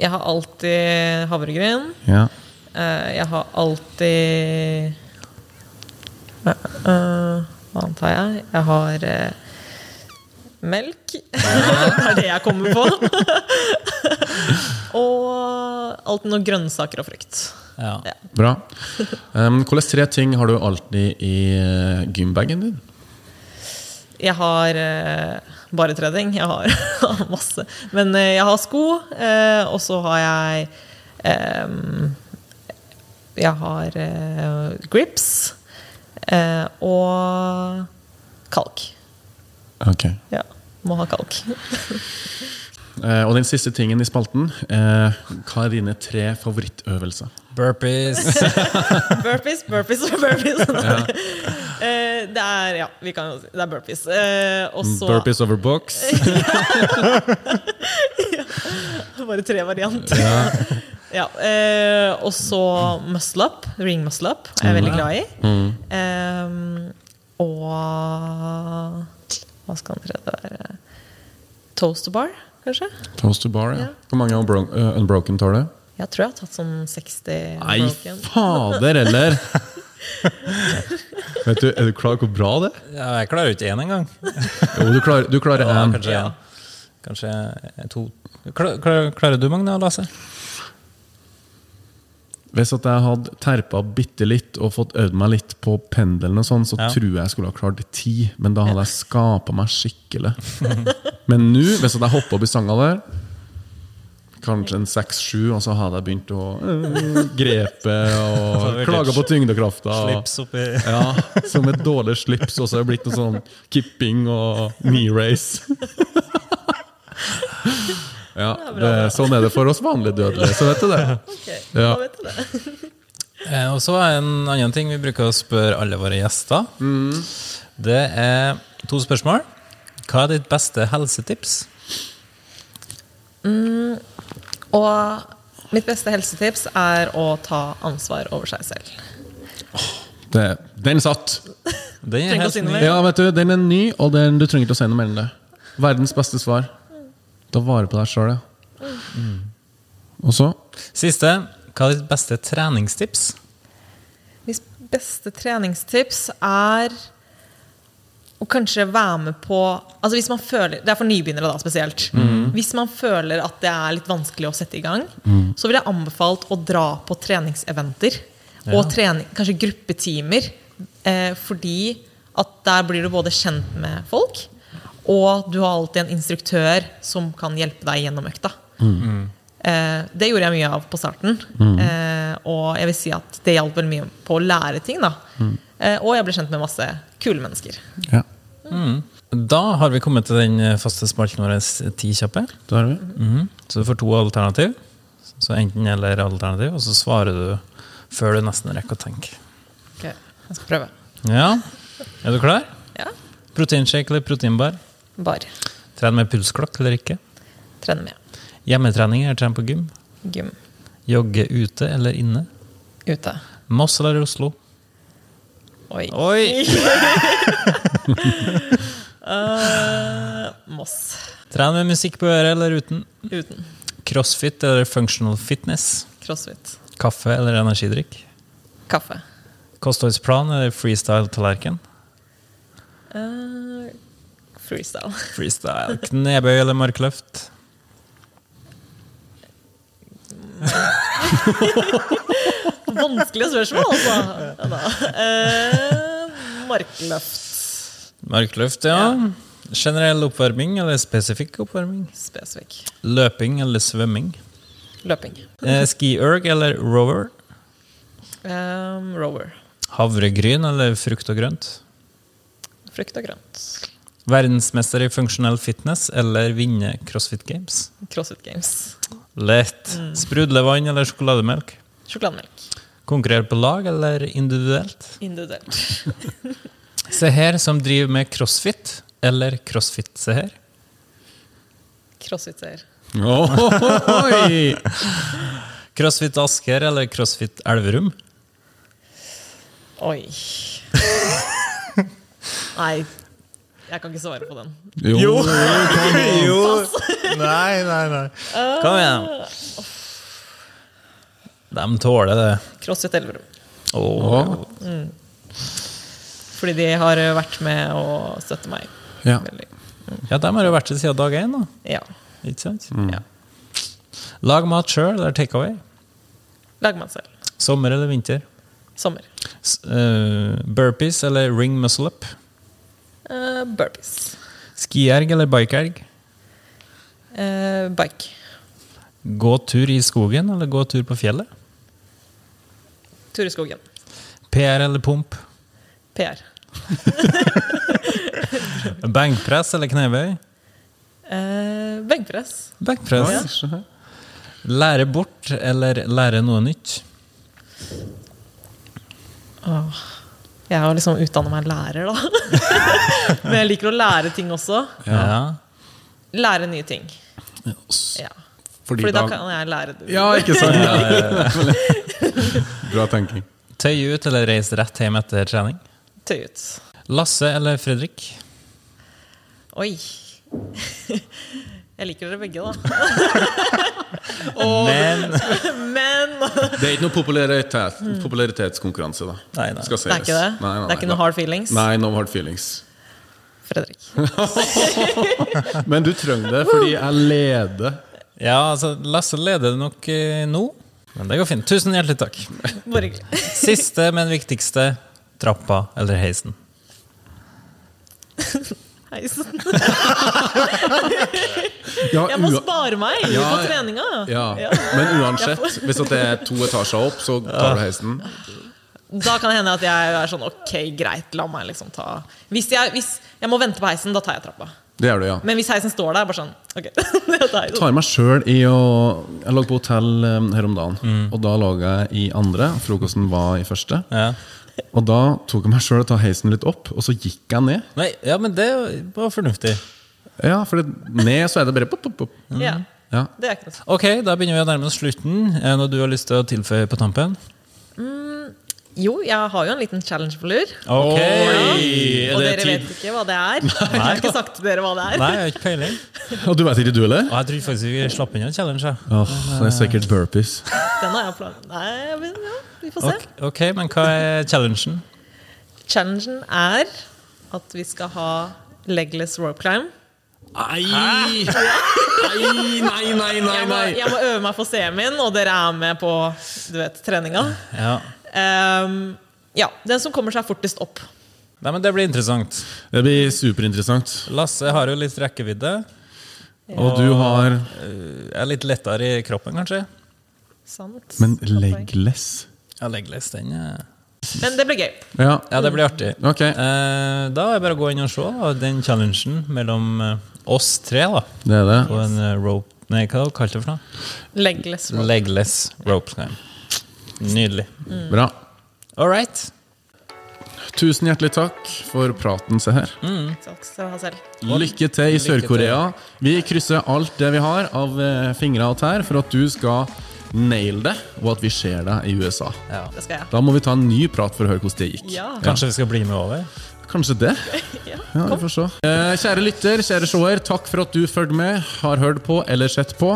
Jeg har alltid havregryn. Ja. Jeg har alltid Eh, Har jeg? Jeg har eh, melk. det er det jeg kommer på. og alt noe grønnsaker og frukt. Ja. Ja. Bra. Um, hvilke tre ting har du alltid i uh, gymbagen din? Jeg har eh, bare tre ting. Jeg har masse. Men eh, jeg har sko, eh, og så har jeg Jeg har eh, grips eh, og kalk. Ok. Ja, må ha kalk. Eh, og den siste tingen i spalten. eh, hva er dine tre favorittøvelser? Burpees. Burpees, burpees og burpees. Eh, det er ja, vi kan jo si det er burpees. Eh, og Burpees over box. Bare tre varianter. Ja. eh, og så muscle up. Ring muscle up er jeg veldig glad i. Eh, og Hva skal den tredje være? Toaster bar, kanskje? Toaster bar, ja. Ja. Hvor mange unbro eh, unbroken tar du? Jeg tror jeg har tatt sånn 60 Nei, broken. fader heller! Vet du, Er du klar hvor bra det er? Ja, jeg klarer jo ikke én engang. Jo, du klarer, du klarer Ja, en. kanskje, Ja. kanskje to Klar- klar- Klarer du, Magne og Lasse? Hvis at jeg hadde terpa bitte litt og fått øvd meg litt på pendelen, og sånn, så Ja. tror jeg jeg skulle ha klart ti. Men da hadde jeg skapa meg skikkelig. Men nå, hvis at jeg hopper opp i sanga der, kanskje en seks-sju, og så hadde jeg begynt å øh, grepe og klage på tyngdekrafta. Slips oppi Ja, Som et dårlig slips, og så er det blitt noe sånn kipping og knee race. Ja, det, Sånn er det for oss vanlige dødelige, så vet du det. Okay, Ja. da vet du det. Eh, Og så er en annen ting vi bruker å spørre alle våre gjester. Det er to spørsmål. Hva er ditt beste helsetips? Og mitt beste helsetips er å ta ansvar over seg selv. det. Den satt! Den er helt ny. Ja, vet du, Den er ny, og den, du trenger ikke å si noe mer enn det. Verdens beste svar. Ta vare på deg sjøl, ja. Og så Siste. Hva er ditt beste treningstips? Mitt beste treningstips er å kanskje være med på Altså hvis man føler, Det er for nybegynnere, da spesielt. Hvis man føler at det er litt vanskelig å sette i gang, så vil jeg anbefalt å dra på treningseventer. Og trening, kanskje gruppetimer. Eh, fordi at der blir du både kjent med folk, og du har alltid en instruktør som kan hjelpe deg gjennom økta. Eh, det gjorde jeg mye av på starten. Eh, og jeg vil si at det hjalp veldig mye på å lære ting. Da. Eh, og jeg ble kjent med masse kule mennesker. Ja, Da har vi kommet til den faste spalten vår Ti kjappe. da har vi. Mhm. Så du får to alternativ. Så enten eller alternativ, og så svarer du før du nesten rekker å tenke. Ok, jeg skal prøve. Ja, Er du klar? Ja, Proteinshake eller proteinbar? Bar. Trene med pulsklokk eller ikke? Trene med. Hjemmetrening eller trene på gym? Gym. Jogge ute eller inne? Ute. Moss eller Oslo? Oi. Oi! uh, Moss. Tren med musikk på øret eller uten? Uten. Crossfit eller functional fitness? Crossfit. Kaffe eller energidrikk? Kaffe. Kostholdsplan eller freestyle-tallerken? Eh, freestyle. Freestyle. Knebøy eller markløft? Vanskelige spørsmål, altså. Ja. Eh, markløft. Markløft, ja. Generell oppvarming eller spesifikk oppvarming? Spesifikk. Løping eller svømming? Løping. Eh, Ski-erg eller rover? Um, rover. Havregryn eller frukt og grønt? Frukt og grønt. Verdensmester i funksjonell fitness eller vinne CrossFit Games? CrossFit Games. Lett. Sprudlevann eller sjokolademelk? Sjokolademelk. Konkurrere på lag eller individuelt? Individuelt. Se her som driver med crossfit, eller crossfit se her? Crossfit-seher. Oi! Crossfit Asker eller crossfit Elverum? Oi. Nei, jeg kan ikke svare på den. Jo! Jo! Nei, nei, nei. Kom igjen. De tåler det. CrossFit Elverum. Åh. Fordi de har vært med å støtte meg. Ja. Mm. Ja, de har jo vært det siden dag én, da. Ja. Ikke sant? ja. Lag mat sjøl eller take away? Lag mat selv. Sommer eller vinter? Sommer. S uh, burpees eller ring muscle up? Eh, burpees. Skierg eller bikeelg? Uh, bike. Gå tur i skogen eller gå tur på fjellet? Tur i skogen. PR eller pump? PR. Benkpress eller knebøy? Uh, benkpress. Benkpress. Lære bort eller lære noe nytt? Åh. Jeg har liksom utdannet meg lærer, da. Men jeg liker å lære ting også. Ja. Lære nye ting. Ja. Fordi, Fordi da da kan jeg lære det. Ja, ikke sant? Bra tenking. Tøy ut eller reise rett hjem etter trening? Tøy ut. Lasse eller Fredrik? Oi. Jeg liker dere begge, da. Men Men Det er ikke noe popularitet, popularitetskonkurranse, da. Nei, nei. Skal det er ikke det. nei, Det er ikke noe hard feelings. Nei, no hard feelings. Fredrik. Men du trenger det fordi jeg leder. Ja, altså, Lasse leder det nok eh, nå, men det går fint. Tusen hjertelig takk. Siste, men viktigste. Trappa eller heisen? Heisen. Ja, Jeg må spare meg Ja, på treninga. ja. Ja. Men uansett, hvis det er to etasjer opp, så tar du heisen. Da kan det hende at jeg er sånn ok, greit, la meg liksom ta Hvis jeg, hvis jeg må vente på heisen, da tar jeg trappa. Det gjør du, ja. Men hvis heisen står der, bare sånn Ok. Jeg tar meg sjøl i å Jeg lå på hotell eh, her om dagen, Mm. og da lå jeg i andre. Frokosten var i første. Ja. Og da tok jeg meg sjøl og ta heisen litt opp, og så gikk jeg ned. Nei, ja, men det var fornuftig. Ja, for det, ned så er det bare pop, pop, pop. Ja, Ja. det er ikke det Ok, da begynner vi å nærme oss slutten. Er det noe du har lyst til å tilføye på tampen? Jo, jeg har jo en liten challenge på lur. Ok, Og Er dere tid? vet ikke hva det er. Jeg har ikke sagt til dere hva det er. Nei, jeg har ikke peiling. Og du vet ikke du, eller? Jeg trodde faktisk vi slapp inn en challenge. Oh, Åh, det er sikkert burpees. Den har jeg plan... Nei, ja, vi får se. Ok, ok, men hva er challengen? Challengen er at vi skal ha legless rope climb. Nei! Nei, nei, nei, nei, Jeg må, jeg må øve meg for semien, og dere er med på du vet, treninga. Ja. Ehm, ja, Den som kommer seg fortest opp. Nei, men Det blir interessant. Det blir superinteressant. Lasse har jo litt rekkevidde. Og du har Er litt lettere i kroppen, kanskje? Sant? Men legless Ja, legless, den er Men det blir gøy. Ja, Ja, det blir artig. ok. Eh, da er det bare å gå inn og se den challengen mellom eh, oss tre da, Det er det. på en eh, rope Nei, hva kalte du det for noe? Legless rope. Legless rope climb. Nydelig. Bra. All right. Tusen hjertelig takk for praten, se her. Takk skal du ha selv. Lykke til i Sør-Korea. Vi krysser alt det vi har av eh, fingre og tær for at du skal naile det, og at vi ser deg i USA. Ja. Det skal jeg. Da må vi ta en ny prat for å høre hvordan det gikk. Ja. Kanskje vi skal bli med over? Kanskje det? Ja. Ja, vi får se. Eh, kjære lytter, kjære seer, takk for at du fulgte med, har hørt på eller sett på.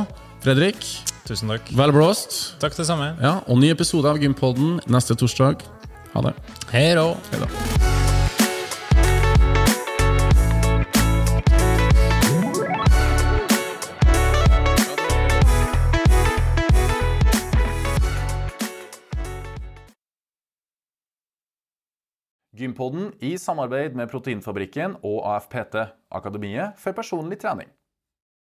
Fredrik, Tusen takk. Vel blåst. Takk det samme. Ja, og ny episode av Gympodden neste torsdag. Ha det. Hei da. Hei da. Gympodden i samarbeid med Proteinfabrikken og AFPT, Akademiet for personlig trening.